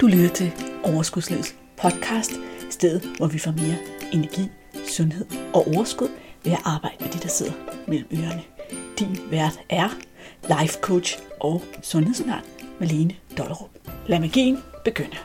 Du lytter til Overskudslivets podcast, stedet hvor vi får mere energi, sundhed og overskud ved at arbejde med de, der sidder mellem ørerne. Din vært er life coach og sundhedsundern Malene Dollerup. Lad magien begynde.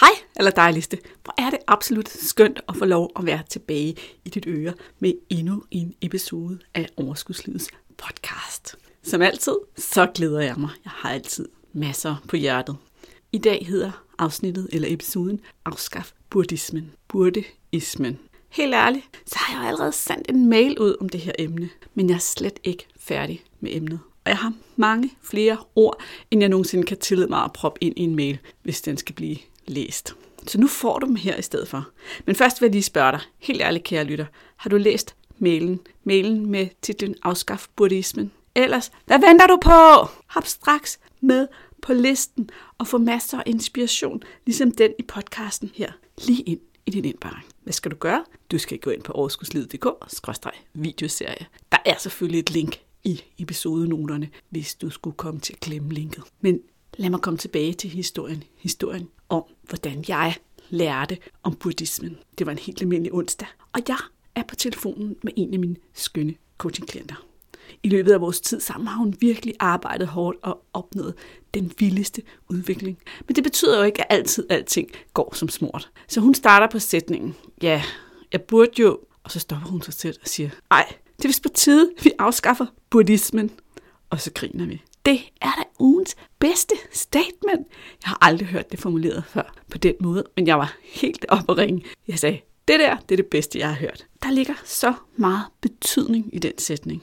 Hej, eller dejligste. Hvor er det absolut skønt at få lov at være tilbage i dit øre med endnu en episode af Overskudslivets podcast. Som altid, så glæder jeg mig. Jeg har altid masser på hjertet. I dag hedder afsnittet eller episoden Afskaf buddhismen. Burdeismen. Helt ærligt, så har jeg allerede sendt en mail ud om det her emne, men jeg er slet ikke færdig med emnet. Og jeg har mange flere ord, end jeg nogensinde kan tillade mig at proppe ind i en mail, hvis den skal blive læst. Så nu får du dem her i stedet for. Men først vil jeg lige spørge dig, helt ærligt kære lytter, har du læst mailen, mailen med titlen Afskaf buddhismen? Ellers, hvad venter du på? Hop straks med på listen og få masser af inspiration, ligesom den i podcasten her, lige ind i din indbakke. Hvad skal du gøre? Du skal gå ind på overskudslivet.dk-videoserie. Der er selvfølgelig et link i episodenoterne, hvis du skulle komme til at glemme linket. Men lad mig komme tilbage til historien. Historien om, hvordan jeg lærte om buddhismen. Det var en helt almindelig onsdag, og jeg er på telefonen med en af mine skønne coachingklienter. I løbet af vores tid sammen har hun virkelig arbejdet hårdt og opnået den vildeste udvikling. Men det betyder jo ikke, at altid alting går som smurt. Så hun starter på sætningen, ja, jeg burde jo, og så stopper hun sig selv og siger, ej, det er vist på tide, vi afskaffer buddhismen. Og så griner vi. Det er da ugens bedste statement. Jeg har aldrig hørt det formuleret før på den måde, men jeg var helt oppe at ringe. Jeg sagde, det der, det er det bedste, jeg har hørt. Der ligger så meget betydning i den sætning.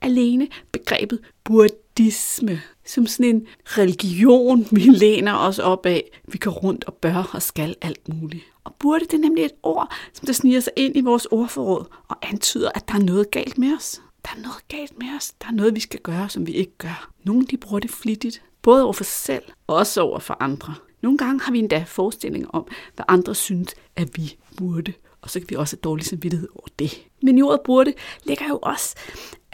Alene begrebet buddhisme, som sådan en religion, vi læner os op af. Vi går rundt og bør og skal alt muligt. Og burde det er nemlig et ord, som der sniger sig ind i vores ordforråd og antyder, at der er noget galt med os. Der er noget galt med os. Der er noget, vi skal gøre, som vi ikke gør. Nogle de bruger det flittigt, både over for sig selv og også over for andre. Nogle gange har vi endda forestillinger om, hvad andre synes, at vi burde og så kan vi også have dårlig samvittighed over det. Men i ordet burde ligger jo også,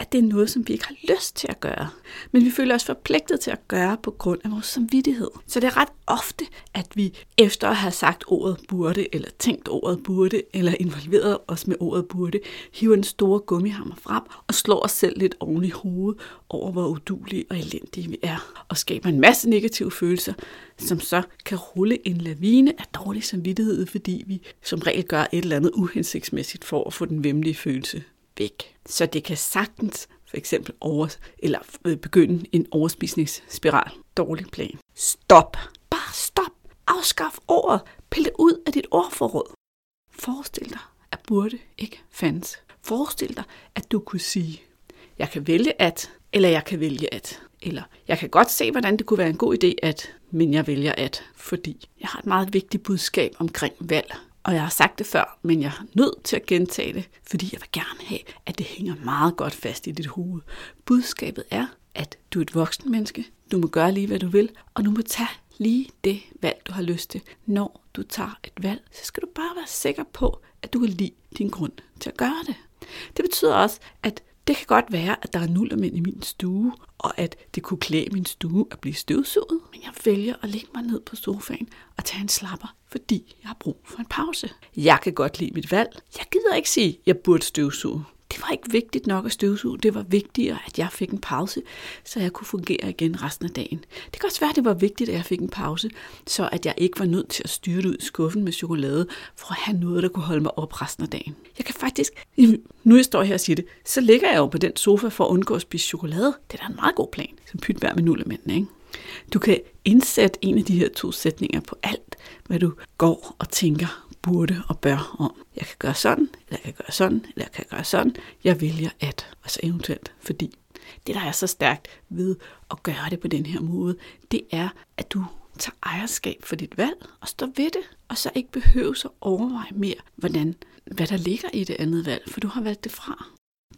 at det er noget, som vi ikke har lyst til at gøre. Men vi føler os forpligtet til at gøre på grund af vores samvittighed. Så det er ret ofte, at vi efter at have sagt ordet burde, eller tænkt ordet burde, eller involveret os med ordet burde, hiver en stor gummihammer frem og slår os selv lidt oven i hovedet over, hvor udulige og elendige vi er. Og skaber en masse negative følelser, som så kan rulle en lavine af dårlig samvittighed, fordi vi som regel gør et eller andet uhensigtsmæssigt for at få den vemmelige følelse væk. Så det kan sagtens for eksempel over, eller øh, begynde en overspisningsspiral. Dårlig plan. Stop. Bare stop. Afskaf ordet. Pille det ud af dit ordforråd. Forestil dig, at burde ikke fandtes. Forestil dig, at du kunne sige, jeg kan vælge at, eller jeg kan vælge at. Eller jeg kan godt se, hvordan det kunne være en god idé at, men jeg vælger at, fordi jeg har et meget vigtigt budskab omkring valg. Og jeg har sagt det før, men jeg er nødt til at gentage det, fordi jeg vil gerne have, at det hænger meget godt fast i dit hoved. Budskabet er, at du er et voksen menneske, du må gøre lige, hvad du vil, og du må tage lige det valg, du har lyst til. Når du tager et valg, så skal du bare være sikker på, at du kan lide din grund til at gøre det. Det betyder også, at det kan godt være, at der er nullermænd i min stue, og at det kunne klæde min stue at blive støvsuget, men jeg vælger at lægge mig ned på sofaen og tage en slapper, fordi jeg har brug for en pause. Jeg kan godt lide mit valg. Jeg gider ikke sige, at jeg burde støvsuge det var ikke vigtigt nok at støvsuge. Det var vigtigere, at jeg fik en pause, så jeg kunne fungere igen resten af dagen. Det kan også være, at det var vigtigt, at jeg fik en pause, så at jeg ikke var nødt til at styre ud i skuffen med chokolade, for at have noget, der kunne holde mig op resten af dagen. Jeg kan faktisk, nu jeg står her og siger det, så ligger jeg jo på den sofa for at undgå at spise chokolade. Det er da en meget god plan, som pyt hver med nullemændene, ikke? Du kan indsætte en af de her to sætninger på alt, hvad du går og tænker burde og bør om. Jeg kan gøre sådan, eller jeg kan gøre sådan, eller jeg kan gøre sådan. Jeg vælger at, og så eventuelt fordi. Det, der er så stærkt ved at gøre det på den her måde, det er, at du tager ejerskab for dit valg og står ved det, og så ikke behøver at overveje mere, hvordan, hvad der ligger i det andet valg, for du har valgt det fra.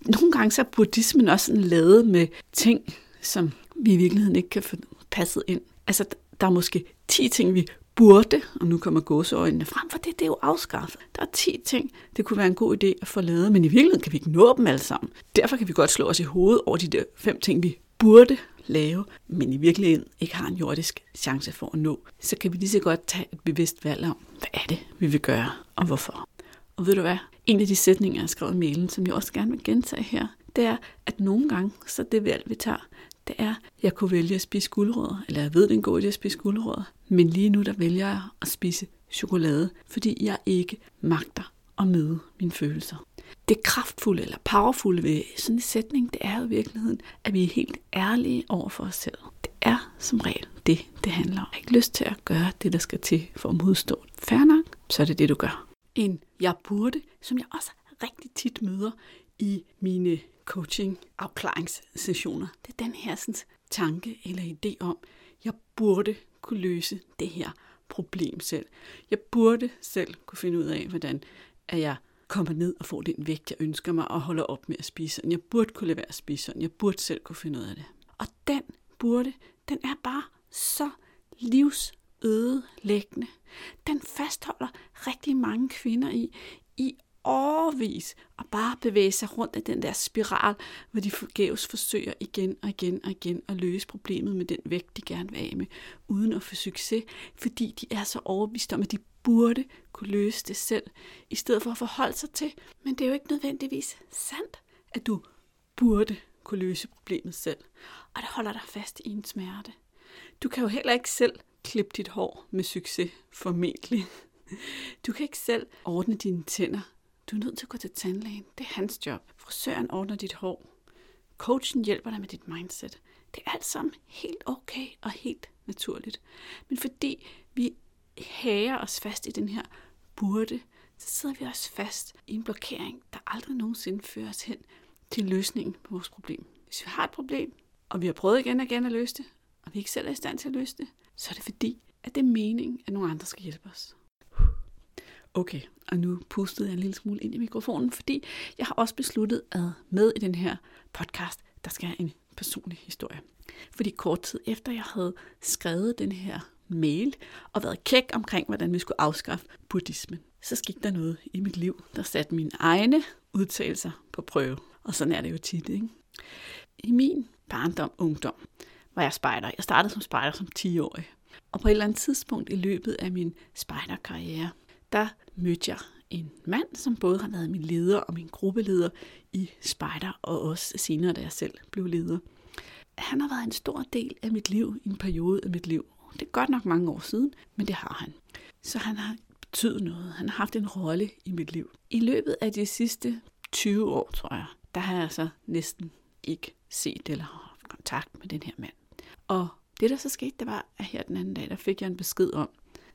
Nogle gange så er buddhismen også sådan lavet med ting, som vi i virkeligheden ikke kan få passet ind. Altså, der er måske 10 ting, vi burde, og nu kommer gåseøjnene frem, for det, det er jo afskaffet. Der er 10 ting, det kunne være en god idé at få lavet, men i virkeligheden kan vi ikke nå dem alle sammen. Derfor kan vi godt slå os i hovedet over de der fem ting, vi burde lave, men i virkeligheden ikke har en jordisk chance for at nå, så kan vi lige så godt tage et bevidst valg om, hvad er det, vi vil gøre, og hvorfor. Og ved du hvad? En af de sætninger, jeg har skrevet i mailen, som jeg også gerne vil gentage her, det er, at nogle gange, så det valg, vi tager, det er, at jeg kunne vælge at spise guldrødder, eller jeg ved, det er en god idé at spise guldrødder, men lige nu, der vælger jeg at spise chokolade, fordi jeg ikke magter at møde mine følelser. Det kraftfulde eller powerfulde ved sådan en sætning, det er jo i virkeligheden, at vi er helt ærlige over for os selv. Det er som regel det, det handler om. Jeg har ikke lyst til at gøre det, der skal til for at modstå. Færre nok, så er det det, du gør. En jeg burde, som jeg også rigtig tit møder i mine coaching afklaringssessioner. Det er den her sådan, tanke eller idé om, jeg burde kunne løse det her problem selv. Jeg burde selv kunne finde ud af, hvordan at jeg kommer ned og får den vægt, jeg ønsker mig, og holder op med at spise sådan. Jeg burde kunne lade være at spise sådan. Jeg burde selv kunne finde ud af det. Og den burde, den er bare så livsødelæggende. Den fastholder rigtig mange kvinder i, i årvis at bare bevæge sig rundt af den der spiral, hvor de forgæves forsøger igen og igen og igen at løse problemet med den vægt, de gerne vil af med, uden at få succes, fordi de er så overbevist om, at de burde kunne løse det selv, i stedet for at forholde sig til. Men det er jo ikke nødvendigvis sandt, at du burde kunne løse problemet selv. Og det holder dig fast i en smerte. Du kan jo heller ikke selv klippe dit hår med succes, formentlig. Du kan ikke selv ordne dine tænder. Du er nødt til at gå til tandlægen. Det er hans job. Frisøren ordner dit hår. Coachen hjælper dig med dit mindset. Det er alt sammen helt okay og helt naturligt. Men fordi vi hager os fast i den her burde, så sidder vi også fast i en blokering, der aldrig nogensinde fører os hen til løsningen på vores problem. Hvis vi har et problem, og vi har prøvet igen og igen at løse det, og vi ikke selv er i stand til at løse det, så er det fordi, at det er meningen, at nogle andre skal hjælpe os. Okay, og nu pustede jeg en lille smule ind i mikrofonen, fordi jeg har også besluttet, at med i den her podcast, der skal jeg en personlig historie. Fordi kort tid efter jeg havde skrevet den her mail og været kæk omkring, hvordan vi skulle afskaffe buddhismen, så skete der noget i mit liv, der satte mine egne udtalelser på prøve. Og sådan er det jo tit, ikke? I min barndom, ungdom, var jeg spejder. Jeg startede som spejder som 10-årig. Og på et eller andet tidspunkt i løbet af min spejderkarriere, der mødte jeg en mand, som både har været min leder og min gruppeleder i spejder, og også senere, da jeg selv blev leder. Han har været en stor del af mit liv, i en periode af mit liv. Det er godt nok mange år siden, men det har han. Så han har betydet noget. Han har haft en rolle i mit liv. I løbet af de sidste 20 år, tror jeg, der har jeg så næsten ikke set eller haft kontakt med den her mand. Og det, der så skete, det var, at her den anden dag, der fik jeg en besked om,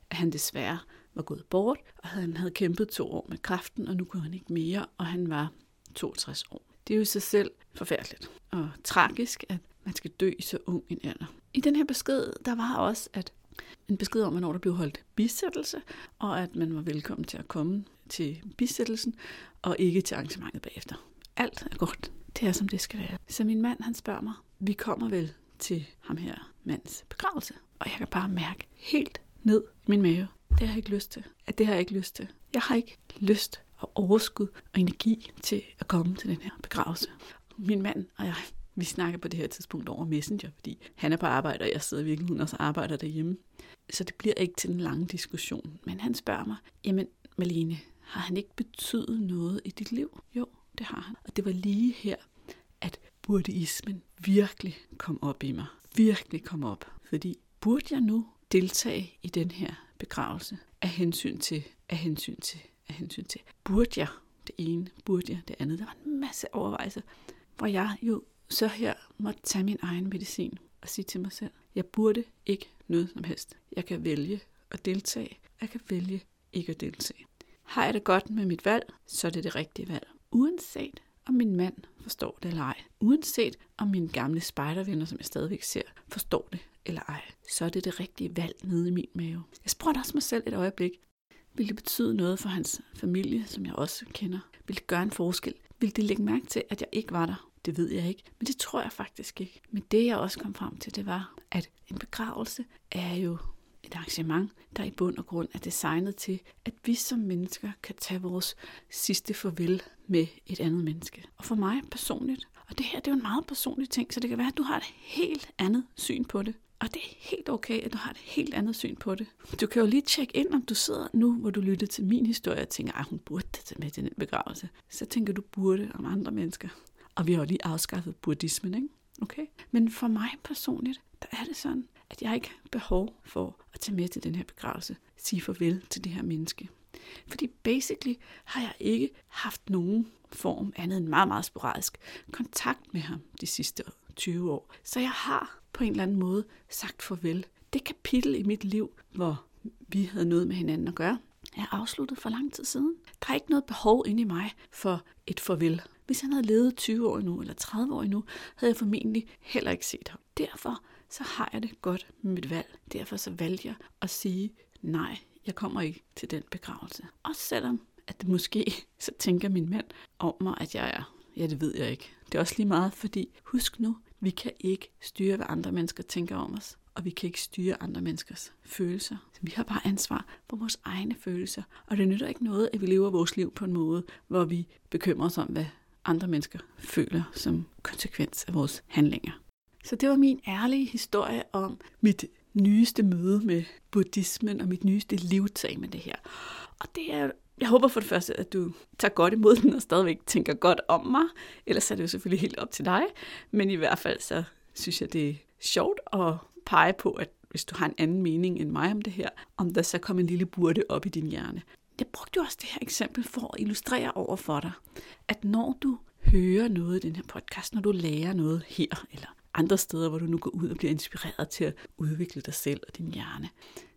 at han desværre var gået bort, og han havde kæmpet to år med kræften, og nu kunne han ikke mere, og han var 62 år. Det er jo i sig selv forfærdeligt og tragisk, at man skal dø i så ung en alder. I den her besked, der var også at en besked om, hvornår der blev holdt bisættelse, og at man var velkommen til at komme til bisættelsen, og ikke til arrangementet bagefter. Alt er godt. Det er, som det skal være. Så min mand, han spørger mig, vi kommer vel til ham her mands begravelse, og jeg kan bare mærke helt ned i min mave, det har jeg ikke lyst til. At det har jeg ikke lyst til. Jeg har ikke lyst og overskud og energi til at komme til den her begravelse. Min mand og jeg, vi snakker på det her tidspunkt over Messenger, fordi han er på arbejde, og jeg sidder virkelig også og arbejder derhjemme. Så det bliver ikke til en lang diskussion. Men han spørger mig, jamen Malene, har han ikke betydet noget i dit liv? Jo, det har han. Og det var lige her, at buddhismen virkelig kom op i mig. Virkelig kom op. Fordi burde jeg nu deltage i den her begravelse af hensyn til, af hensyn til, af hensyn til. Burde jeg det ene, burde jeg det andet? Der var en masse overvejelser, hvor jeg jo så her måtte tage min egen medicin og sige til mig selv, jeg burde ikke noget som helst. Jeg kan vælge at deltage, jeg kan vælge ikke at deltage. Har jeg det godt med mit valg, så er det det rigtige valg. Uanset om min mand forstår det eller ej. Uanset om mine gamle spejdervenner, som jeg stadigvæk ser, forstår det eller ej, så er det det rigtige valg nede i min mave. Jeg spurgte også mig selv et øjeblik, vil det betyde noget for hans familie, som jeg også kender? Vil det gøre en forskel? Vil det lægge mærke til, at jeg ikke var der? Det ved jeg ikke, men det tror jeg faktisk ikke. Men det jeg også kom frem til, det var, at en begravelse er jo et arrangement, der i bund og grund er designet til, at vi som mennesker kan tage vores sidste farvel med et andet menneske. Og for mig personligt, og det her, det er jo en meget personlig ting, så det kan være, at du har et helt andet syn på det. Og det er helt okay, at du har et helt andet syn på det. Du kan jo lige tjekke ind, om du sidder nu, hvor du lytter til min historie og tænker, at hun burde tage med til den begravelse. Så tænker du burde om andre mennesker. Og vi har jo lige afskaffet buddhismen, ikke? Okay? Men for mig personligt, der er det sådan, at jeg ikke har behov for at tage med til den her begravelse. Sige farvel til det her menneske. Fordi basically har jeg ikke haft nogen form andet end meget, meget sporadisk kontakt med ham de sidste 20 år. Så jeg har på en eller anden måde sagt farvel. Det kapitel i mit liv, hvor vi havde noget med hinanden at gøre, er afsluttet for lang tid siden. Der er ikke noget behov inde i mig for et farvel. Hvis han havde levet 20 år nu eller 30 år nu, havde jeg formentlig heller ikke set ham. Derfor så har jeg det godt med mit valg. Derfor så valgte jeg at sige, nej, jeg kommer ikke til den begravelse. Også selvom, at det måske, så tænker min mand om mig, at jeg er. Ja, det ved jeg ikke. Det er også lige meget, fordi husk nu, vi kan ikke styre, hvad andre mennesker tænker om os. Og vi kan ikke styre andre menneskers følelser. Så vi har bare ansvar for vores egne følelser. Og det nytter ikke noget, at vi lever vores liv på en måde, hvor vi bekymrer os om, hvad andre mennesker føler som konsekvens af vores handlinger. Så det var min ærlige historie om mit nyeste møde med buddhismen og mit nyeste livtag med det her. Og det er jeg håber for det første, at du tager godt imod den og stadigvæk tænker godt om mig. Ellers er det jo selvfølgelig helt op til dig. Men i hvert fald så synes jeg, det er sjovt at pege på, at hvis du har en anden mening end mig om det her, om der så kommer en lille burde op i din hjerne. Jeg brugte jo også det her eksempel for at illustrere over for dig, at når du hører noget i den her podcast, når du lærer noget her, eller andre steder, hvor du nu går ud og bliver inspireret til at udvikle dig selv og din hjerne,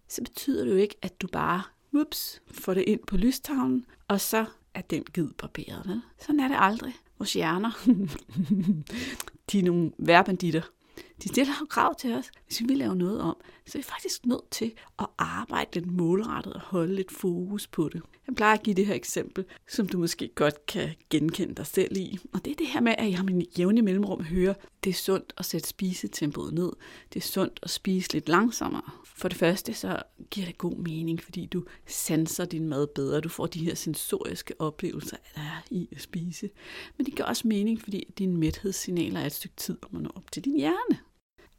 så betyder det jo ikke, at du bare ups, får det ind på lystavlen, og så er den gid barberet. Vel? Sådan er det aldrig. Vores hjerner, de er nogle værbanditter. De stiller jo krav til os, hvis vi vil lave noget om, så er vi faktisk nødt til at arbejde lidt målrettet og holde lidt fokus på det. Jeg plejer at give det her eksempel, som du måske godt kan genkende dig selv i. Og det er det her med, at jeg har min jævne mellemrum hører, det er sundt at sætte spisetempoet ned. Det er sundt at spise lidt langsommere. For det første så giver det god mening, fordi du sanser din mad bedre. Du får de her sensoriske oplevelser, der er i at spise. Men det giver også mening, fordi dine mæthedssignaler er et stykke tid om at nå op til din hjerne.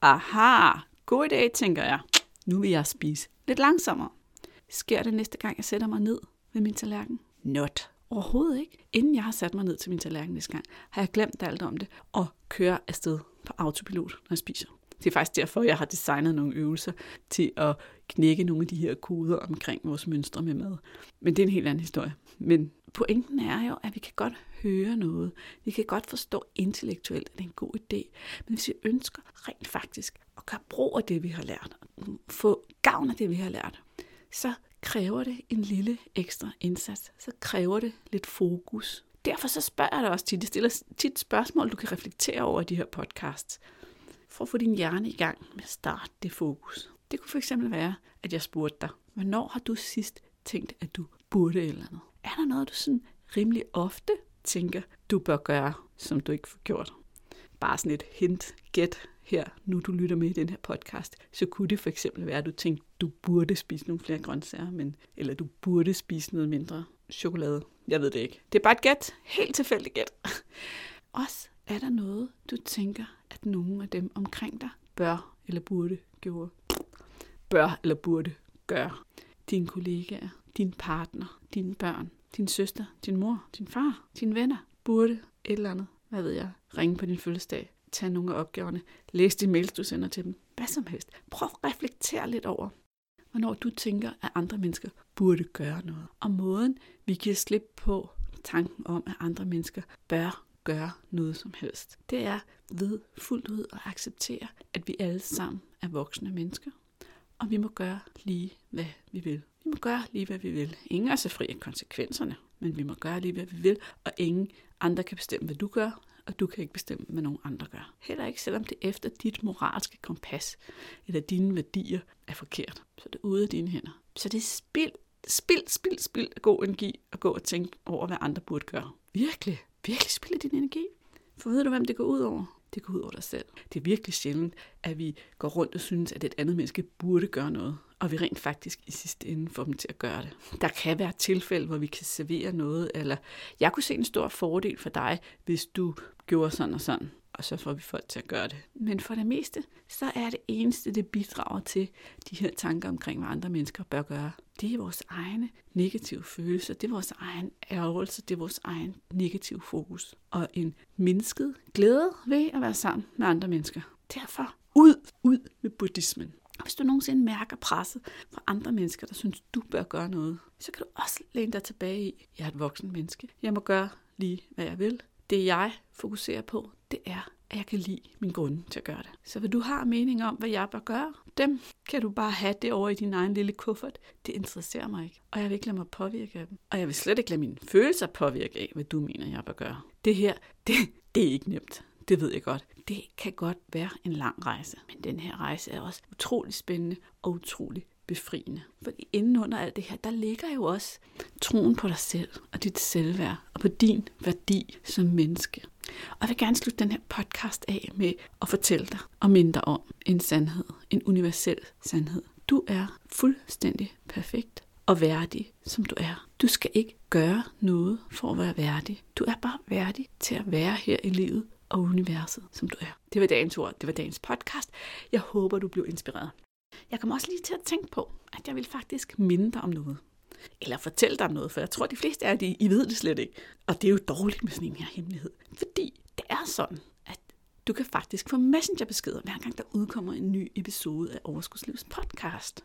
Aha, god idé, tænker jeg. Nu vil jeg spise lidt langsommere. Sker det næste gang, jeg sætter mig ned ved min tallerken? Not. Overhovedet ikke. Inden jeg har sat mig ned til min tallerken næste gang, har jeg glemt alt om det og kører afsted på autopilot, når jeg spiser. Det er faktisk derfor, jeg har designet nogle øvelser til at knække nogle af de her koder omkring vores mønstre med mad. Men det er en helt anden historie. Men pointen er jo, at vi kan godt høre noget. Vi kan godt forstå intellektuelt, at det er en god idé. Men hvis vi ønsker rent faktisk at gøre brug af det, vi har lært, få gavn af det, vi har lært, så kræver det en lille ekstra indsats. Så kræver det lidt fokus. Derfor så spørger jeg dig også tit, jeg stiller tit spørgsmål, du kan reflektere over i de her podcasts, for at få din hjerne i gang med at starte det fokus. Det kunne fx være, at jeg spurgte dig, hvornår har du sidst tænkt, at du burde et eller andet? Er der noget, du sådan rimelig ofte tænker, du bør gøre, som du ikke får gjort? Bare sådan et hint, gæt her, nu du lytter med i den her podcast, så kunne det for eksempel være, at du tænkte, du burde spise nogle flere grøntsager, men, eller du burde spise noget mindre chokolade. Jeg ved det ikke. Det er bare et gæt. Helt tilfældigt gæt. Også er der noget, du tænker, at nogen af dem omkring dig bør eller burde gøre. Bør eller burde gøre. Dine kollegaer, din partner, dine børn, din søster, din mor, din far, dine venner, burde et eller andet, hvad ved jeg, ringe på din fødselsdag, tage nogle af opgaverne, læse de mails, du sender til dem, hvad som helst. Prøv at reflektere lidt over, hvornår du tænker, at andre mennesker burde gøre noget. Og måden, vi giver slip på tanken om, at andre mennesker bør gøre noget som helst, det er ved fuldt ud at acceptere, at vi alle sammen er voksne mennesker, og vi må gøre lige, hvad vi vil. Vi må gøre lige, hvad vi vil. Ingen er så fri af konsekvenserne, men vi må gøre lige, hvad vi vil, og ingen andre kan bestemme, hvad du gør, og du kan ikke bestemme, hvad nogen andre gør. Heller ikke, selvom det efter dit moralske kompas eller dine værdier er forkert. Så det er ude af dine hænder. Så det er spild, spild, spild, spild af god energi at gå og tænke over, hvad andre burde gøre. Virkelig, virkelig spilde din energi. For ved du, hvem det går ud over? det går ud over dig selv. Det er virkelig sjældent, at vi går rundt og synes, at et andet menneske burde gøre noget, og vi rent faktisk i sidste ende får dem til at gøre det. Der kan være tilfælde, hvor vi kan servere noget, eller jeg kunne se en stor fordel for dig, hvis du gjorde sådan og sådan og så får vi folk til at gøre det. Men for det meste, så er det eneste, det bidrager til de her tanker omkring, hvad andre mennesker bør gøre. Det er vores egne negative følelser, det er vores egen ærgelse, det er vores egen negative fokus. Og en mindsket glæde ved at være sammen med andre mennesker. Derfor ud, ud med buddhismen. Og hvis du nogensinde mærker presset fra andre mennesker, der synes, du bør gøre noget, så kan du også læne dig tilbage i, jeg er et voksen menneske. Jeg må gøre lige, hvad jeg vil. Det jeg fokuserer på, det er, at jeg kan lide min grunde til at gøre det. Så hvad du har mening om, hvad jeg bør gøre, dem kan du bare have det over i din egen lille kuffert. Det interesserer mig ikke, og jeg vil ikke lade mig påvirke af dem. Og jeg vil slet ikke lade mine følelser påvirke af, hvad du mener, jeg bør gøre. Det her, det, det er ikke nemt. Det ved jeg godt. Det kan godt være en lang rejse, men den her rejse er også utrolig spændende og utrolig befriende. Fordi inden under alt det her, der ligger jo også troen på dig selv og dit selvværd og på din værdi som menneske. Og jeg vil gerne slutte den her podcast af med at fortælle dig og minde dig om en sandhed, en universel sandhed. Du er fuldstændig perfekt og værdig, som du er. Du skal ikke gøre noget for at være værdig. Du er bare værdig til at være her i livet og universet, som du er. Det var dagens ord, det var dagens podcast. Jeg håber, du blev inspireret. Jeg kom også lige til at tænke på, at jeg vil faktisk minde dig om noget. Eller fortælle dig om noget, for jeg tror, de fleste af jer, I ved det slet ikke. Og det er jo dårligt med sådan en her hemmelighed. Fordi det er sådan, at du kan faktisk få messengerbeskeder, hver gang der udkommer en ny episode af Overskudslivets podcast.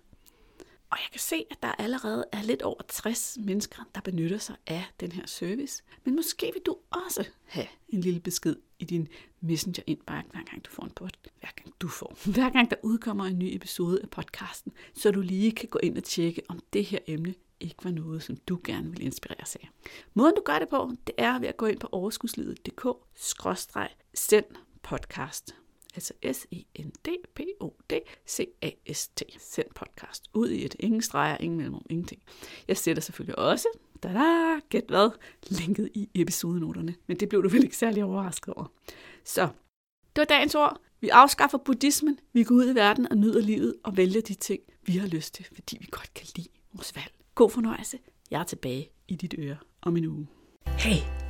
Og jeg kan se, at der allerede er lidt over 60 mennesker, der benytter sig af den her service. Men måske vil du også have en lille besked i din messenger indbakke, hver gang du får en pod, hver gang du får, hver gang der udkommer en ny episode af podcasten, så du lige kan gå ind og tjekke, om det her emne ikke var noget, som du gerne vil inspireres af. Måden du gør det på, det er ved at gå ind på overskudslivet.dk-send podcast. Altså S-E-N-D-P-O-D-C-A-S-T. Send podcast. Ud i et. Ingen streger, ingen mellemrum, ingenting. Jeg sætter selvfølgelig også, da da, gæt hvad, linket i episodenoterne. Men det blev du vel ikke særlig overrasket over. Så, det var dagens ord. Vi afskaffer buddhismen, vi går ud i verden og nyder livet og vælger de ting, vi har lyst til, fordi vi godt kan lide vores valg. God fornøjelse. Jeg er tilbage i dit øre om en uge. Hey,